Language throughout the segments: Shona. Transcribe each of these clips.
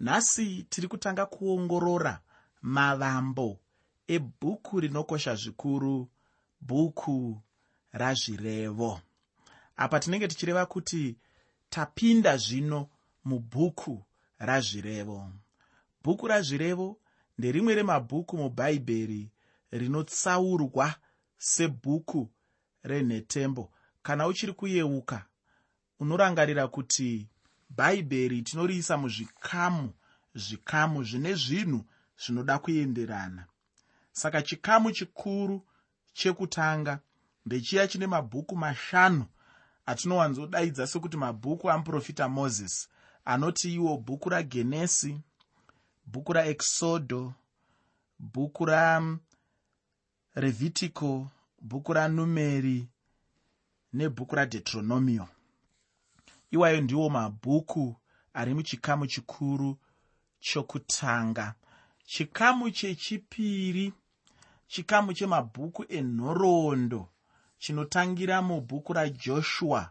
nhasi tiri kutanga kuongorora mavambo ebhuku rinokosha zvikuru bhuku razvirevo. Apa tinenge tichireva kuti tapinda zvino mubhuku razvirevo. Bhuku razvirevo nderimwe remabhuku mubhaibheri rinotsaurwa sebhuku renhetembo. Kana uchiri kuyeuka unorangarira kuti bhaibheri tinoriisa muzvikamu zvikamu zvine zvinhu zvinoda kuenderana. Saka chikamu chikuru chekutanga ndechiya chine mabhuku mashanu atinowanzodaidza sekuti mabhuku amuprofita mozisi anoti iwo bhuku ragenesi bhuku raexodho bhuku rarevhitico bhuku ranumeri nebhuku radeuteronomio iwayo ndiwo mabhuku ari muchikamu chikuru chokutanga. Chikamu chechipiri chikamu chemabhuku enhoroondo chinotangira mubhuku rajoshua.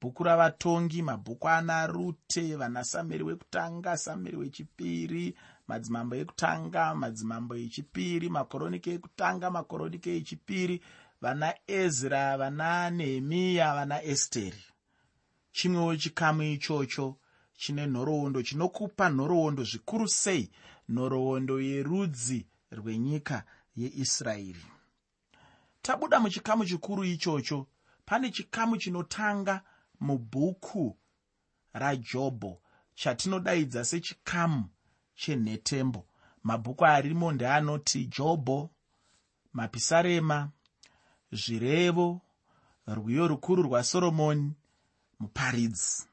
Bhuku ravatongi mabhuku ana rute vana sameri wekutanga sameri wechipiri madzimambo ekutanga madzimambo echipiri makoronike ekutanga makoronike echipiri vana ezra vana nehemiya vana esteri chimwewo chikamu ichocho chine nhoroondo chinokupa nhoroondo zvikuru sei? Nhoroondo yerudzi rwenyika yeisraeri. Tabuda muchikamu chikuru ichocho pane chikamu chinotanga mubhuku rajobho chatinodaidza sechikamu chenhetembo. Mabhuku arimo ndeanoti jobho mapisarema zvirevo rwiyo rukuru rwasoromoni muparidzi.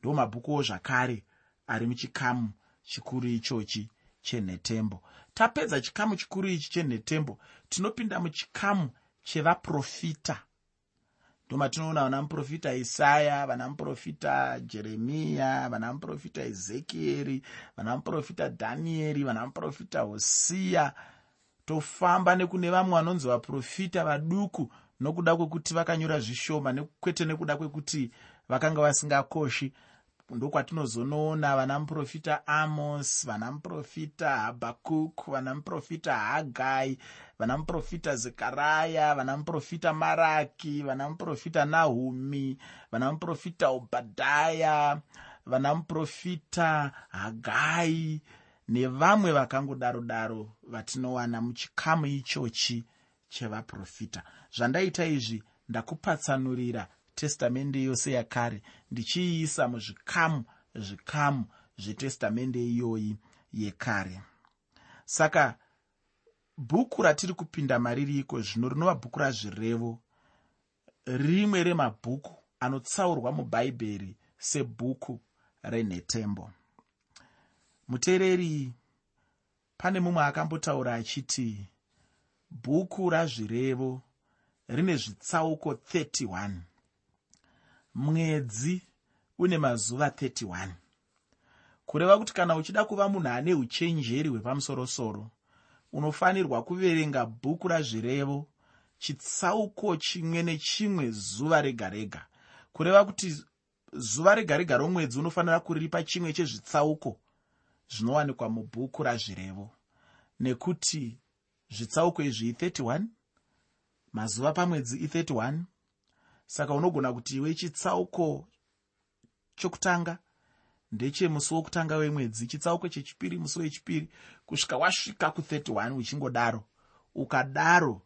Ndo mabhukuwo zvakare ari muchikamu chikuru ichochi chenhetembo. Tapedza chikamu chikuru ichi chenhetembo tinopinda muchikamu chevaprofita. Ndomatinoona vana muprofita isaya vana muprofita jeremiya vana muprofita ezekieri vana muprofita dhanieri vana muprofita hosiya. Tofamba nekune vamwe vanonzi vaprofita vaduku nokuda kwekuti vakanyora zvishoma kwete nekuda kwekuti vakanga vasingakoshi ndokwatinozonoona vana muprofita amos vana muprofita habhakuk vana muprofita hagai vana muprofita zekaraya vana muprofita maraki vana muprofita nahumi vana muprofita obhadhaya vana muprofita hagai nevamwe vakangodaro daro vatinowana muchikamu ichochi chevaprofita. Zvandaita izvi ndakupatsanurira testamende yose yakare ndichiiisa muzvikamu zvikamu zvetestamende iyoyi yekare. Saka bhuku ratiri kupinda maririko zvino rinova bhuku razvirevo. Rimwe remabhuku anotsaurwa mubhaibheri sebhuku renhetembo muteereri pane mumwe akambotaura achiti bhuku razvirevo rine zvitsauko 31 mwedzi une mazuva 31 kureva kuti kana uchida kuva munhu ane uchenjeri hwepamusorosoro unofanirwa kuverenga bhuku razvirevo chitsauko chimwe nechimwe zuva rega rega kureva kuti zuva rega rega romwedzi unofanira kuripa chimwe chezvitsauko zvinowanikwa mubhuku razvirevo nekuti zvitsauko izvi i31 mazuva pamwedzi i31 saka unogona kuti iwe chitsauko chokutanga ndechemusi wokutanga wemwedzi chitsauko chechipiri musi wechipiri kusvika wasvika ku31 uchingodaro. Ukadaro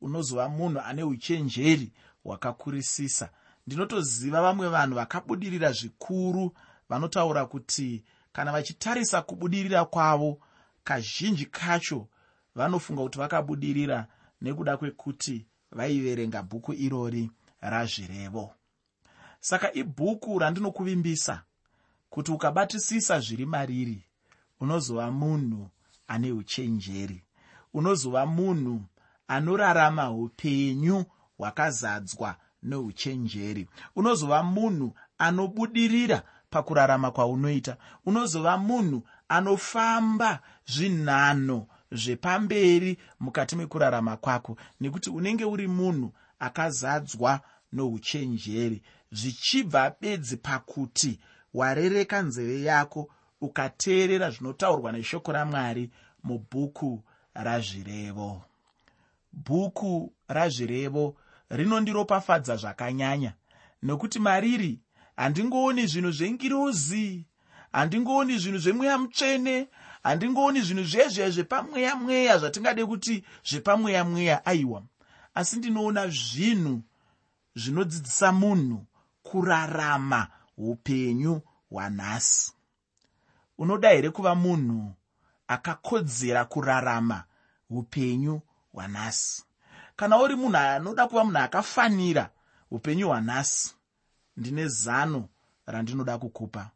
unozova munhu ane uchenjeri hwakakurisisa. Ndinotoziva vamwe vanhu vakabudirira zvikuru vanotaura kuti kana vachitarisa kubudirira kwavo kazhinji kacho vanofunga kuti vakabudirira nekuda kwekuti vaiverenga bhuku irori razvirevo. Saka ibhuku randinokuvimbisa kuti ukabatisisa zviri mariri unozova munhu ane uchenjeri unozova munhu anorarama upenyu hwakazadzwa neuchenjeri unozova munhu anobudirira pakurarama kwaunoita unozova munhu anofamba zvinhano zvepamberi mukati mekurarama kwako nekuti unenge uri munhu akazadzwa nouchenjeri. Zvichibva bedzi pakuti warereka nzeve yako ukateerera zvinotaurwa neshoko ramwari mubhuku razvirevo. Bhuku razvirevo rinondiropafadza zvakanyanya nokuti mariri handingooni zvinhu zvengirozi handingooni zvinhu zvemweya mutsvene handingooni zvinhu zvezve zvepamweya mweya zvatingade kuti zvepamweya mweya aiwa. Asi ndinoona zvinhu zvinodzidzisa munhu kurarama upenyu hwanhasi. Unoda here kuva munhu akakodzera kurarama upenyu hwanhasi? Kana uri munhu anoda kuva munhu akafanira upenyu hwanhasi ndine zano randinoda kukupa.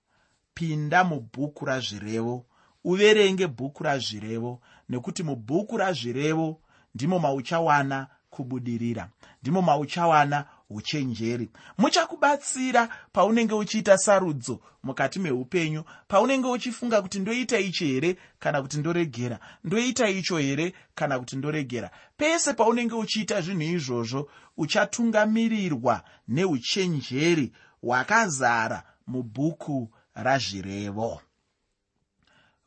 Pinda mubhuku razvirevo uverenge bhuku razvirevo nekuti mubhuku razvirevo ndimo mauchawana kubudirira ndimo mauchawana uchenjeri. Muchakubatsira paunenge uchiita sarudzo mukati meupenyu paunenge uchifunga kuti ndoita ichi here kana kuti ndoregera ndoita icho here kana kuti ndoregera. Pese paunenge uchiita zvinhu izvozvo uchatungamirirwa neuchenjeri hwakazara mubhuku razvirevo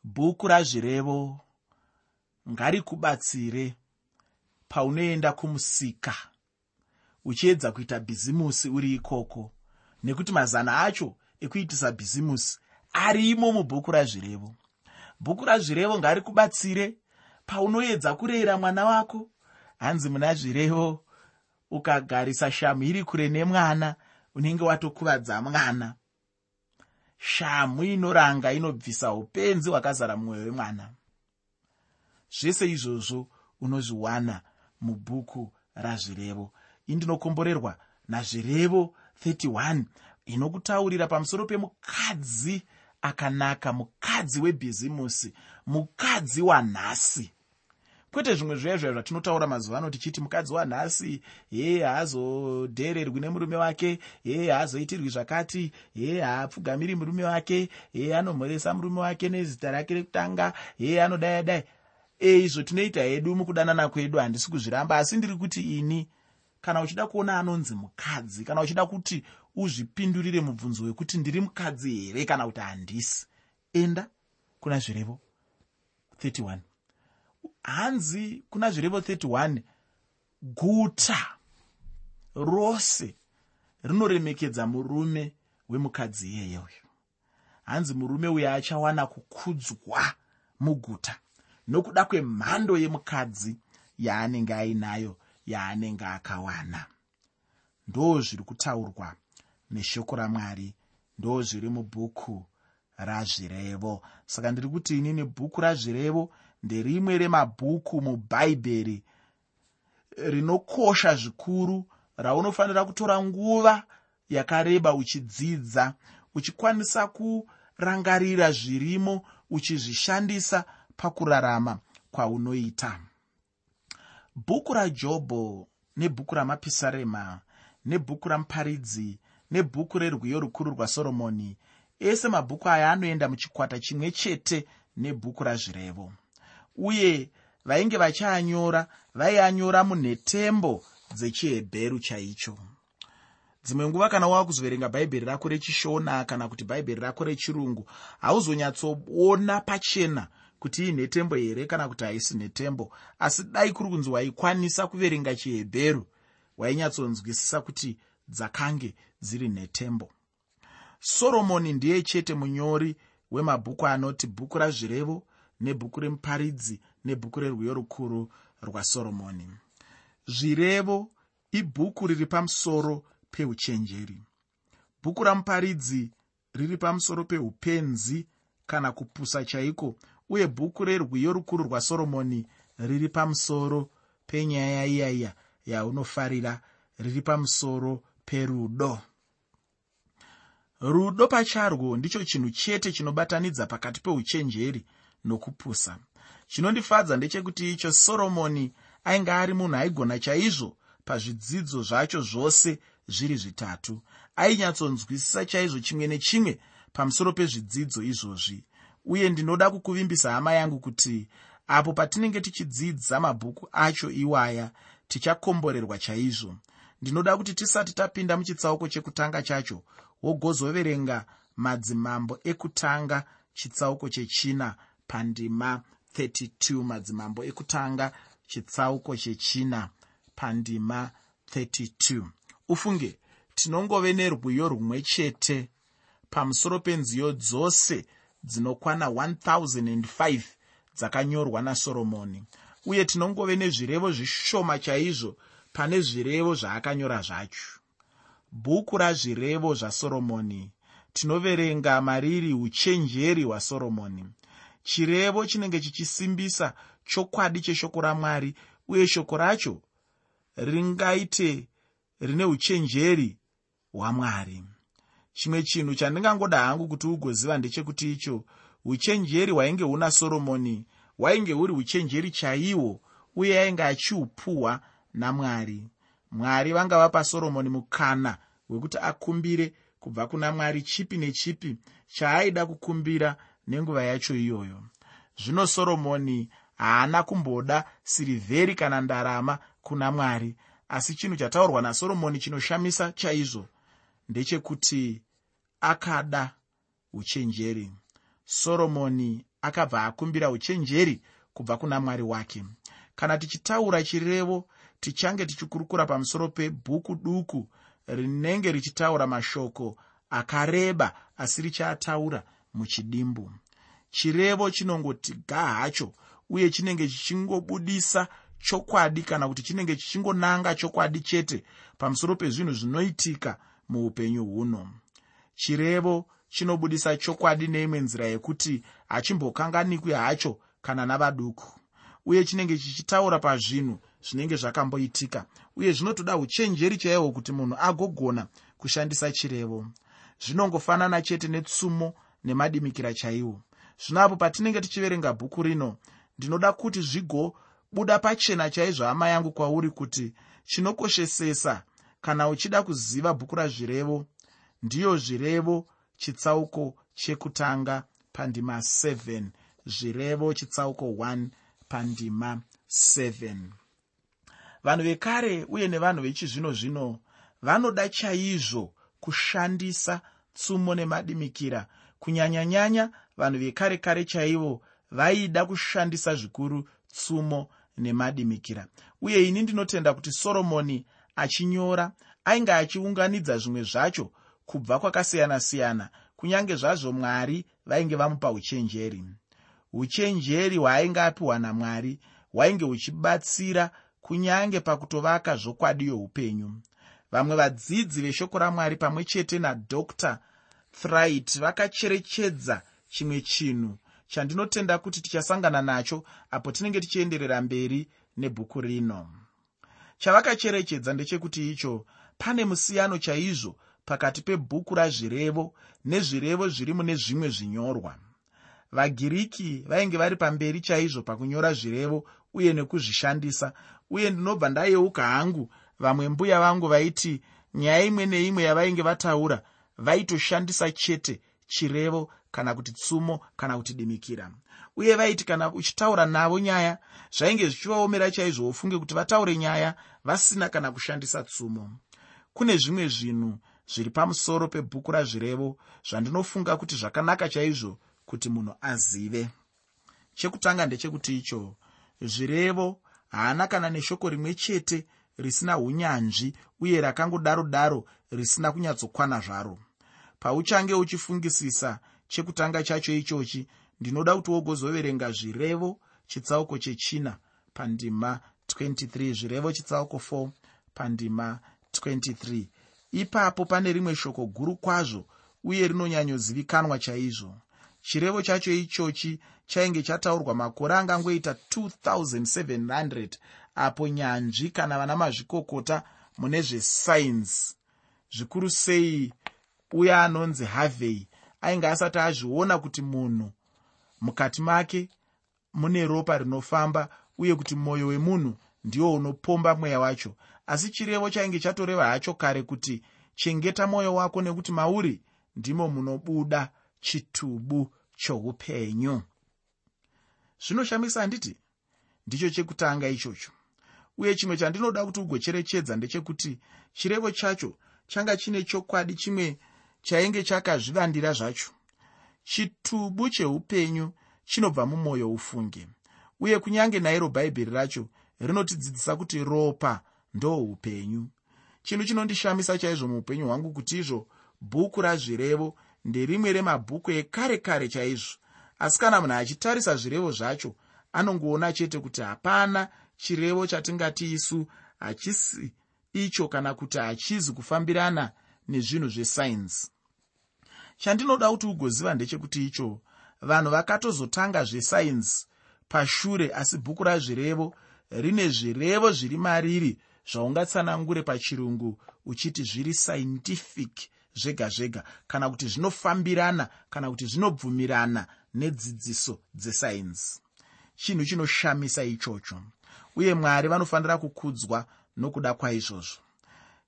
bhuku razvirevo. Ngarikubatsire paunoenda kumusika. Uchiedza kuita bhizimusi uri ikoko. Nekuti mazana acho ekuitisa bhizimusi arimo mubhuku razvirevo. Bhuku razvirevo ngarikubatsire paunoedza kureyera mwana wako. Hanzi muna zvirevo ukagarisa shamu iri kure nemwana unenge watokuvadza mwana shamu inoranga inobvisa upenzi hwakazara mumwoyo wemwana. Zvese izvozvo unozviwana mubhuku razvirevo. Indinokomborerwa nazvirevo 31 inokutaurira pamusoro pemukadzi akanaka mukadzi webhizimusi mukadzi wanhasi kwete zvimwe zviya zvaya zvatinotaura mazuva ano tichiti mukadzi wanhasi yee haazodheererwi nemurume wake yee haazoitirwi zvakati yee haapfugamiri murume wake yee anomhoresa murume wake nezita rake rekutanga yee anodai dai. E izvo tinoita hedu mukudanana kwedu handisi kuzviramba asi ndiri kuti ini kana uchida kuona anonzi mukadzi kana uchida kuti uzvipindurire mubvunzo wekuti ndiri mukadzi here kana kuti handisi enda kuna zvirevo 31 hanzi kuna zvirevo 31 guta rose rinoremekedza murume wemukadzi iyeyoyo. Hanzi murume uyo achawana kukudzwa muguta nokuda kwemhando yemukadzi yaanenge ainayo yaanenge akawana. Ndo zviri kutaurwa neshoko ramwari ndo zviri mubhuku razvirevo. Saka ndiri kuti inini bhuku razvirevo nderimwe remabhuku mubhaibheri rinokosha zvikuru raunofanira kutora nguva yakareba uchidzidza uchikwanisa kurangarira zvirimo uchizvishandisa pakurarama kwaunoita. Bhuku rajobho nebhuku ramapisarema nebhuku ramuparidzi nebhuku rerwiyo rukuru rwasoromoni ese mabhuku aya anoenda muchikwata chimwe chete nebhuku razvirevo uye vainge vachianyora vaianyora munhetembo dzechihebheru chaicho. Dzimwe nguva kana wava kuzoverenga bhaibheri rako rechishona kana kuti bhaibheri rako rechirungu hauzonyatsoona pachena kuti inhetembo here kana kuti haisi nhetembo asi dai kuri kunzi waikwanisa kuverenga chihebheru wainyatsonzwisisa kuti dzakange dziri nhetembo soromoni ndiye chete munyori wemabhuku anoti bhuku razvirevo nebhuku remuparidzi nebhuku rerwiyo rukuru rwasoromoni. Zvirevo ibhuku riri pamusoro peuchenjeri. Bhuku ramuparidzi riri pamusoro peupenzi kana kupusa chaiko uye bhuku rerwiyo rukuru rwasoromoni riri pamusoro penyaya iyaiya yaunofarira riri pamusoro perudo. Rudo pacharwo ndicho chinhu chete chinobatanidza pakati peuchenjeri nokupusa. Chinondifadza ndechekuti icho soromoni ainge ari munhu aigona chaizvo pazvidzidzo zvacho zvose zviri zvitatu. Ainyatsonzwisisa chaizvo chimwe nechimwe pamusoro pezvidzidzo izvozvi. Uye ndinoda kukuvimbisa hama yangu kuti apo patinenge tichidzidza mabhuku acho iwaya tichakomborerwa chaizvo. Ndinoda kuti tisati tapinda muchitsauko chekutanga chacho wogozoverenga madzimambo ekutanga chitsauko chechina pandima 32 madzimambo ekutanga chitsauko chechina pandima 32 ufunge tinongove nerwiyo rumwe chete. Pamusoro penziyo dzose dzinokwana 1005 dzakanyorwa nasoromoni. Uye tinongove nezvirevo zvishoma chaizvo pane zvirevo zvaakanyora zvacho. Bhuku razvirevo zvasoromoni. Tinoverenga mariri uchenjeri hwasoromoni chirevo chinenge chichisimbisa chokwadi cheshoko ramwari uye shoko racho ringaite rine uchenjeri hwamwari. Chimwe chinhu chandingangoda hangu kuti ugoziva ndechekuti icho uchenjeri hwainge huna soromoni hwainge huri uchenjeri chaihwo uye ainge achihupuhwa namwari. Mwari vanga vapa soromoni mukana wekuti akumbire kubva kuna mwari chipi nechipi chaaida kukumbira nenguva yacho iyoyo. Zvino soromoni haana kumboda sirivheri kana ndarama kuna mwari asi chinhu chataurwa nasoromoni chinoshamisa chaizvo ndechekuti akada uchenjeri. Soromoni akabva akumbira uchenjeri kubva kuna mwari wake. Kana tichitaura chirevo tichange tichikurukura pamusoro pebhuku duku rinenge richitaura mashoko akareba asi richataura muchidimbu. Chirevo chinongoti ga hacho uye chinenge chichingobudisa chokwadi kana kuti chinenge chichingonanga chokwadi chete pamusoro pezvinhu zvinoitika muupenyu huno. Chirevo chinobudisa chokwadi neimwe nzira yekuti hachimbokanganikwi hacho kana navaduku uye chinenge chichitaura pazvinhu zvinenge zvakamboitika uye zvinotoda uchenjeri chaihwo kuti munhu agogona kushandisa chirevo. Zvinongofanana chete netsumo nemadimikira chaiwo. Zvino apo patinenge tichiverenga bhuku rino ndinoda kuti zvigobuda pachena chaizvo hama yangu kwauri kuti chinokoshesesa kana uchida kuziva bhuku razvirevo ndiyo zvirevo chitsauko chekutanga pandima 7 zvirevo chitsauko 1 pandima 7 vanhu vekare uye nevanhu vechizvino zvino vanoda chaizvo kushandisa tsumo nemadimikira kunyanyanyanya vanhu vekare kare chaivo vaida kushandisa zvikuru tsumo nemadimikira. Uye ini ndinotenda kuti soromoni achinyora ainge achiunganidza zvimwe zvacho kubva kwakasiyana-siyana kunyange zvazvo mwari vainge vamupa uchenjeri. Uchenjeri hwaainge apiwa namwari hwainge huchibatsira kunyange pakutovaka zvokwadi youpenyu vamwe vadzidzi veshoko ramwari pamwe chete nadr thrit vakacherechedza chimwe chinhu chandinotenda kuti tichasangana nacho apo tinenge tichienderera mberi nebhuku rino. Chavakacherechedza ndechekuti icho pane musiyano chaizvo pakati pebhuku razvirevo nezvirevo zviri mune zvimwe zvinyorwa. Vagiriki vainge vari pamberi chaizvo pakunyora zvirevo uye nekuzvishandisa uye ndinobva ndayeuka hangu vamwe mbuya vangu vaiti nyaya imwe neimwe yavainge vataura vaitoshandisa chete chirevo kana kuti tsumo kana kuti dimikira. Uye vaiti kana uchitaura navo nyaya zvainge zvichivaomera chaizvo ufunge kuti vataure nyaya vasina kana kushandisa tsumo. Kune zvimwe zvinhu zviri pamusoro pebhuku razvirevo zvandinofunga kuti zvakanaka chaizvo kuti munhu azive. Chekutanga ndechekuti icho zvirevo haana kana neshoko rimwe chete risina unyanzvi uye rakangodaro daro risina kunyatsokwana zvaro pauchange uchifungisisa chekutanga chacho ichochi ndinoda kuti wogozoverenga zvirevo chitsauko chechina pandima 23 zvirevo chitsauko 4 pandima 23 ipapo pane rimwe shoko guru kwazvo uye rinonyanyozivikanwa chaizvo. Chirevo chacho ichochi chainge chataurwa makore angangoita 2700 apo nyanzvi kana vana mazvikokota mune zvesainsi zvikuru sei uye anonzi havhey ainge asati azviona kuti munhu mukati make mune ropa rinofamba uye kuti mwoyo wemunhu ndiwo unopomba mweya wacho. Asi chirevo chainge chatoreva hacho kare kuti chengeta mwoyo wako nekuti mauri ndimo munobuda chitubu choupenyu. Zvinoshamisa handiti? Ndicho chekutanga ichocho. Uye chimwe chandinoda kuti ugocherechedza ndechekuti chirevo chacho changa chine chokwadi chimwe chainge chakazvivandira zvacho. Chitubu cheupenyu chinobva mumwoyo ufunge uye kunyange nairo bhaibheri racho rinotidzidzisa kuti ropa ndo upenyu. Chinhu chinondishamisa chaizvo muupenyu hwangu kuti izvo bhuku razvirevo nderimwe remabhuku ekare kare chaizvo. Asi kana munhu achitarisa zvirevo zvacho anongoona chete kuti hapana chirevo chatingati isu hachisi icho kana kuti hachizi kufambirana nezvinhu zvesainzi chandinoda kuti ugoziva ndechekuti icho. Vanhu vakatozotanga zvesainzi pashure asi bhuku razvirevo rine zvirevo zviri mariri zvaungatsanangure pachirungu uchiti zviri scientific zvega zvega kana kuti zvinofambirana kana kuti zvinobvumirana nedzidziso dzesainzi. Chinhu chinoshamisa ichocho uye mwari vanofanira kukudzwa nokuda kwaizvozvo.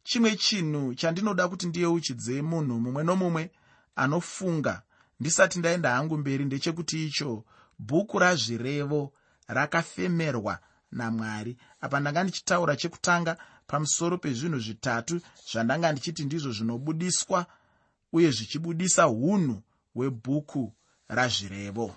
Chimwe chinhu chandinoda kuti ndiyeuchidze munhu mumwe nomumwe anofunga ndisati ndaenda hangu mberi ndechekuti icho bhuku razvirevo rakafemerwa namwari. Apa ndanga ndichitaura chekutanga pamusoro pezvinhu zvitatu zvandanga ndichiti ndizvo zvinobudiswa uye zvichibudisa unhu hwebhuku razvirevo.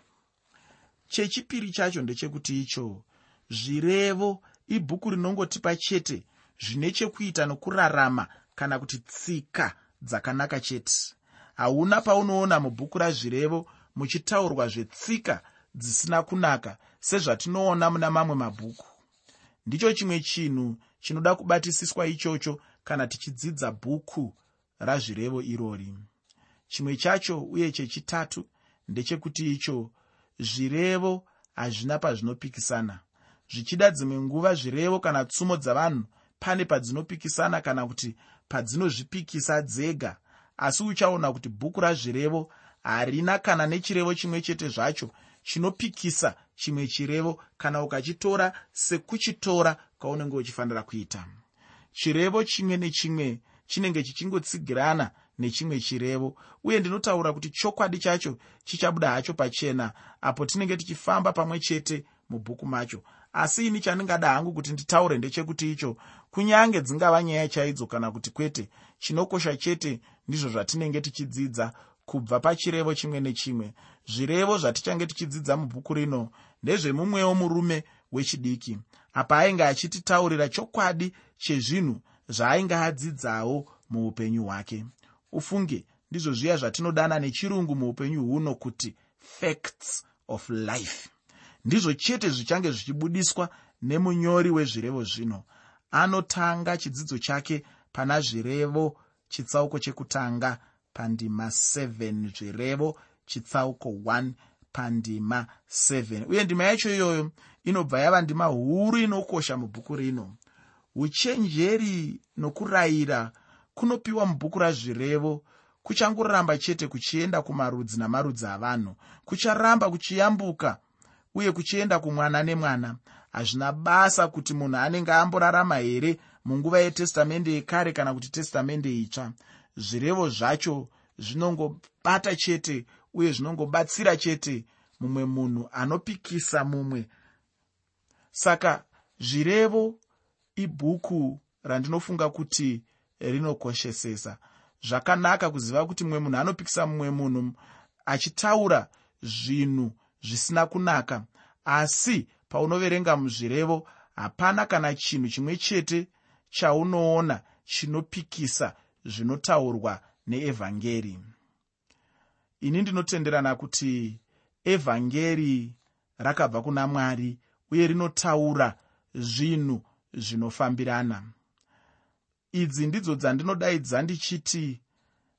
Chechipiri chacho ndechekuti icho zvirevo ibhuku rinongotipa chete zvine chekuita nokurarama kana kuti tsika dzakanaka chete hauna paunoona mubhuku razvirevo muchitaurwa zvetsika dzisina kunaka sezvatinoona muna mamwe mabhuku. Ndicho chimwe chinhu chinoda kubatisiswa ichocho kana tichidzidza bhuku razvirevo irori. Chimwe chacho uye chechitatu ndechekuti icho zvirevo hazvina pazvinopikisana. Zvichida dzimwe nguva zvirevo kana tsumo dzavanhu pane padzinopikisana kana kuti padzinozvipikisa dzega asi uchaona kuti bhuku razvirevo harina kana nechirevo chimwe chete zvacho chinopikisa chimwe chirevo kana ukachitora sekuchitora kwaunenge uchifanira kuita. Chirevo chimwe nechimwe chinenge chichingotsigirana nechimwe chirevo uye ndinotaura kuti chokwadi chacho chichabuda hacho pachena apo tinenge tichifamba pamwe chete mubhuku macho asi ini chandingada hangu kuti nditaure ndechekuti icho kunyange dzingava nyaya chaidzo kana kuti kwete chinokosha chete ndizvo zvatinenge tichidzidza kubva pachirevo chimwe nechimwe. Zvirevo zvatichange tichidzidza mubhuku rino ndezvemumwewo murume wechidiki apa ainge achititaurira chokwadi chezvinhu zvaainge adzidzawo muupenyu hwake. Ufunge ndizvo zviya zvatinodana nechirungu muupenyu huno kuti facts of life ndizvo chete zvichange zvichibudiswa nemunyori wezvirevo zvino. Anotanga chidzidzo chake pana zvirevo chitsauko chekutanga pandima 7 zvirevo chitsauko 1 pandima 7 uye ndima yacho iyoyo inobva yava ndima huru inokosha mubhuku rino. Uchenjeri nokurayira kunopiwa mubhuku razvirevo kuchangoramba chete kuchienda kumarudzi namarudzi avanhu kucharamba kuchiyambuka uye kuchienda kumwana nemwana. Hazvina basa kuti munhu anenge amborarama here munguva yetestamende yekare kana kuti testamende itsva. Zvirevo zvacho zvinongobata chete uye zvinongobatsira chete mumwe munhu anopikisa mumwe. Saka zvirevo ibhuku randinofunga kuti rinokoshesesa. Zvakanaka kuziva kuti mumwe munhu anopikisa mumwe munhu achitaura zvinhu zvisina kunaka. Asi paunoverenga muzvirevo hapana kana chinhu chimwe chete chaunoona chinopikisa zvinotaurwa neevhangeri. Ini ndinotenderana kuti evhangeri rakabva kuna mwari uye rinotaura zvinhu zvinofambirana. Idzi ndidzo dzandinodaidza ndichiti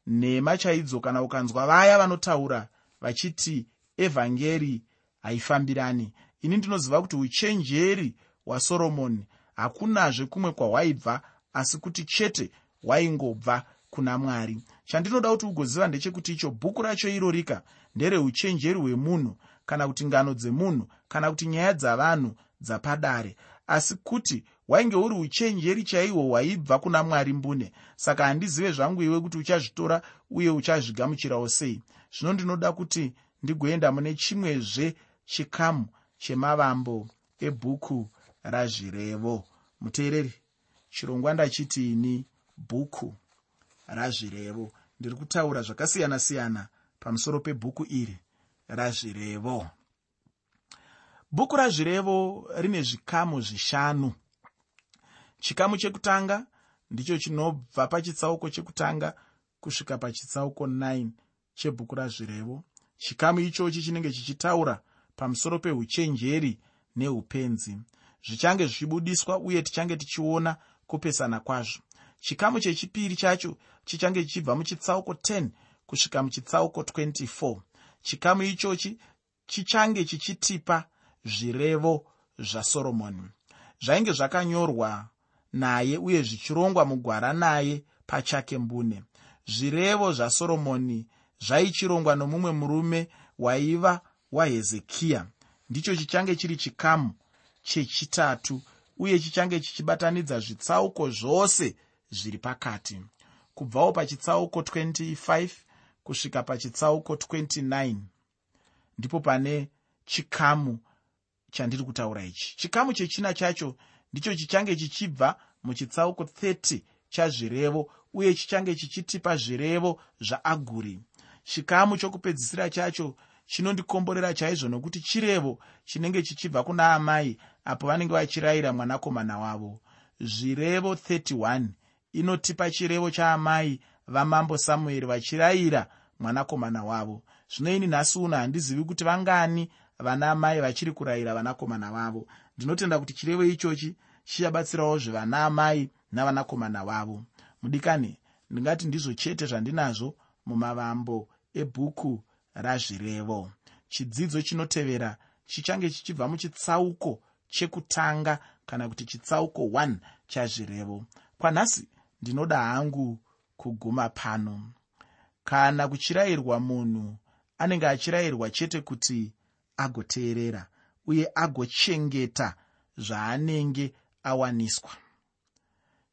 nhema chaidzo kana ukanzwa vaya vanotaura vachiti evhangeri haifambirani. Ini ndinoziva kuti uchenjeri hwasoromoni hakunazve kumwe kwahwaibva asi kuti chete hwaingobva kuna mwari. Chandinoda kuti ugoziva ndechekuti icho bhuku racho irorika ndereuchenjeri hwemunhu kana kuti ngano dzemunhu kana kuti nyaya dzavanhu dzapadare. Asi kuti hwainge uri uchenjeri chaihwo hwaibva kuna mwari mbune saka handizive zvangu iwe kuti uchazvitora uye uchazvigamuchirawo sei. Zvino ndinoda kuti ndigoenda mune chimwezve chikamu chemavambo ebhuku razvirevo. Muteereri chirongwa ndachiti ini bhuku razvirevo. Ndiri kutaura zvakasiyana-siyana pamusoro pebhuku iri razvirevo. Bhuku razvirevo rine zvikamu zvishanu. Chikamu chekutanga ndicho chinobva pachitsauko chekutanga kusvika pachitsauko 9 chebhuku razvirevo chikamu ichochi chinenge chichitaura pamusoro peuchenjeri neupenzi. Zvichange zvichibudiswa uye tichange tichiona kupesana kwazvo. Chikamu chechipiri chacho chichange chichibva muchitsauko 10 kusvika muchitsauko 24 chikamu ichochi chichange chichitipa zvirevo zvasoromoni zvainge zvakanyorwa naye uye zvichirongwa mugwara naye pachake mbune. Zvirevo zvasoromoni zvaichirongwa nomumwe murume waiva wahezekiya. Ndicho chichange chiri chikamu chechitatu uye chichange chichibatanidza zvitsauko zvose zviri pakati. Kubvawo pachitsauko 25 kusvika pachitsauko 29 ndipo pane chikamu chandiri kutaura ichi. Chikamu chechina chacho ndicho chichange chichibva muchitsauko 30 chazvirevo uye chichange chichitipa zvirevo zvaaguri chikamu chokupedzisira chacho chinondikomborera chaizvo nokuti chirevo chinenge chichibva kuna amai apo vanenge vachirayira mwanakomana wavo. Zvirevo 31 inotipa chirevo chaamai vamambo samueri vachirayira mwanakomana wavo. Zvino ini nhasi uno handizivi kuti vangani vana amai vachiri kurayira vanakomana vavo. Ndinotenda kuti chirevo ichochi chichabatsirawo zvevana amai navanakomana vavo. Mudikani ndingati ndizvo chete zvandinazvo mumavambo ebhuku razvirevo. Chidzidzo chinotevera chichange chichibva muchitsauko chekutanga kana kuti chitsauko 1 chazvirevo. Kwanhasi ndinoda hangu kuguma pano. Kana kuchirayirwa munhu anenge achirayirwa chete kuti agoteerera uye agochengeta zvaanenge awaniswa.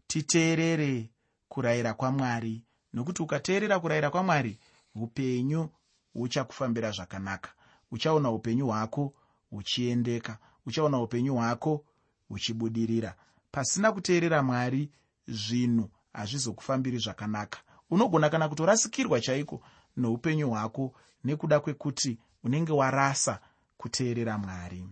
Titeerere kurayira kwamwari. Nokuti ukateerera kurayira kwamwari upenyu huchakufambira zvakanaka. Uchaona upenyu hwako huchiendeka. Uchaona upenyu hwako huchibudirira. Pasina kuteerera mwari zvinhu hazvizokufambiri zvakanaka. Unogona kana kutorasikirwa chaiko noupenyu hwako nekuda kwekuti unenge warasa kuteerera mwari